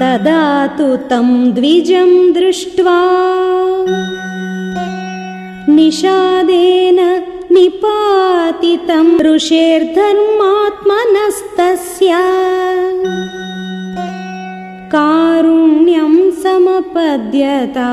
तदा तु तं द्विजं दृष्ट्वा निषादेन निपातितं ऋषेर्धर्मात्मनस्तस्य कारुण्यं समपद्यता।